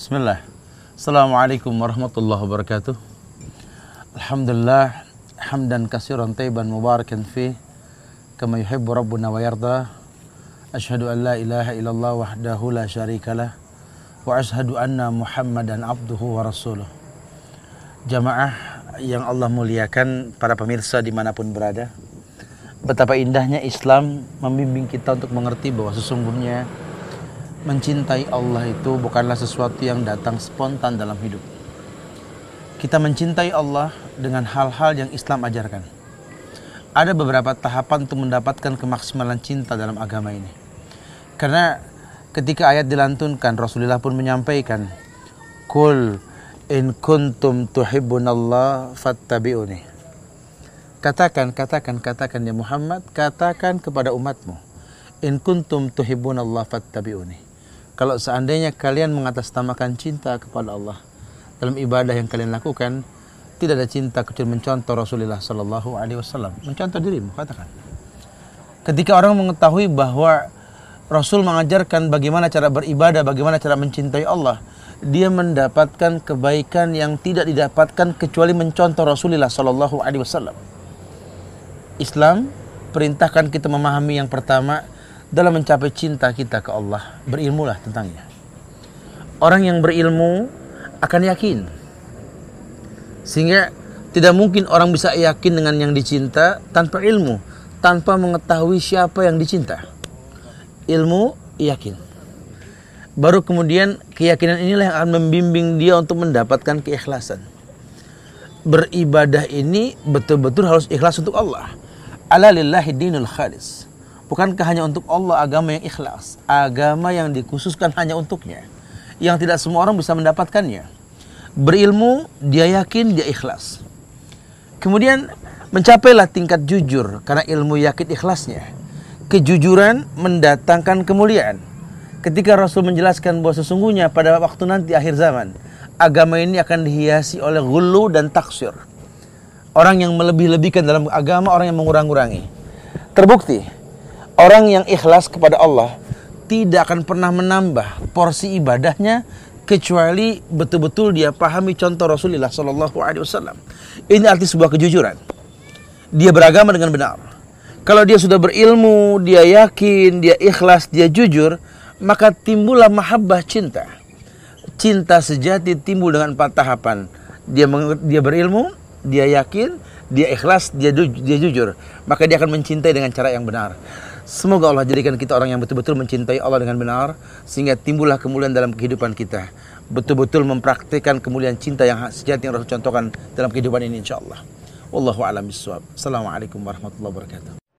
Bismillah. Assalamualaikum warahmatullahi wabarakatuh. Alhamdulillah hamdan kasiran tayyiban mubarakan fi kama yuhibbu rabbuna wa yarda. Ashhadu an la ilaha illallah wahdahu la syarikalah wa ashhadu anna Muhammadan abduhu wa rasuluh. Jamaah yang Allah muliakan para pemirsa di mana pun berada. Betapa indahnya Islam membimbing kita untuk mengerti bahwa sesungguhnya mencintai Allah itu bukanlah sesuatu yang datang spontan dalam hidup. Kita mencintai Allah dengan hal-hal yang Islam ajarkan. Ada beberapa tahapan untuk mendapatkan kemaksimalan cinta dalam agama ini. Karena ketika ayat dilantunkan Rasulullah pun menyampaikan, "Kul in kuntum tuhibbunallah fattabi'uni." Katakan, katakan, katakan ya Muhammad, katakan kepada umatmu, "In kuntum tuhibbunallah fattabi'uni." Kalau seandainya kalian mengatasnamakan cinta kepada Allah dalam ibadah yang kalian lakukan, tidak ada cinta kecuali mencontoh Rasulullah Sallallahu Alaihi Wasallam, mencontoh dirimu, katakan. Ketika orang mengetahui bahwa Rasul mengajarkan bagaimana cara beribadah, bagaimana cara mencintai Allah, dia mendapatkan kebaikan yang tidak didapatkan kecuali mencontoh Rasulullah Sallallahu Alaihi Wasallam. Islam perintahkan kita memahami yang pertama dalam mencapai cinta kita ke Allah, berilmulah tentangnya. Orang yang berilmu akan yakin. Sehingga tidak mungkin orang bisa yakin dengan yang dicinta tanpa ilmu, tanpa mengetahui siapa yang dicinta. Ilmu yakin. Baru kemudian keyakinan inilah yang akan membimbing dia untuk mendapatkan keikhlasan. Beribadah ini betul-betul harus ikhlas untuk Allah. Ala lillahi dinul khalis. Bukankah hanya untuk Allah agama yang ikhlas, agama yang dikhususkan hanya untuknya, yang tidak semua orang bisa mendapatkannya. Berilmu, dia yakin, dia ikhlas. Kemudian mencapailah tingkat jujur karena ilmu yakin ikhlasnya. Kejujuran mendatangkan kemuliaan. Ketika Rasul menjelaskan bahwa sesungguhnya pada waktu nanti akhir zaman, agama ini akan dihiasi oleh gulu dan taksir. Orang yang melebih-lebihkan dalam agama, orang yang mengurang-urangi. Terbukti, orang yang ikhlas kepada Allah tidak akan pernah menambah porsi ibadahnya kecuali betul-betul dia pahami contoh Rasulullah Shallallahu Alaihi Wasallam. Ini arti sebuah kejujuran. Dia beragama dengan benar. Kalau dia sudah berilmu, dia yakin, dia ikhlas, dia jujur, maka timbullah mahabbah cinta. Cinta sejati timbul dengan empat tahapan. Dia dia berilmu, dia yakin, dia ikhlas, dia dia jujur, maka dia akan mencintai dengan cara yang benar. Semoga Allah jadikan kita orang yang betul-betul mencintai Allah dengan benar sehingga timbullah kemuliaan dalam kehidupan kita. Betul-betul mempraktikkan kemuliaan cinta yang sejati yang Rasul contohkan dalam kehidupan ini insyaallah. Wallahu a'lam bishawab. Assalamualaikum warahmatullahi wabarakatuh.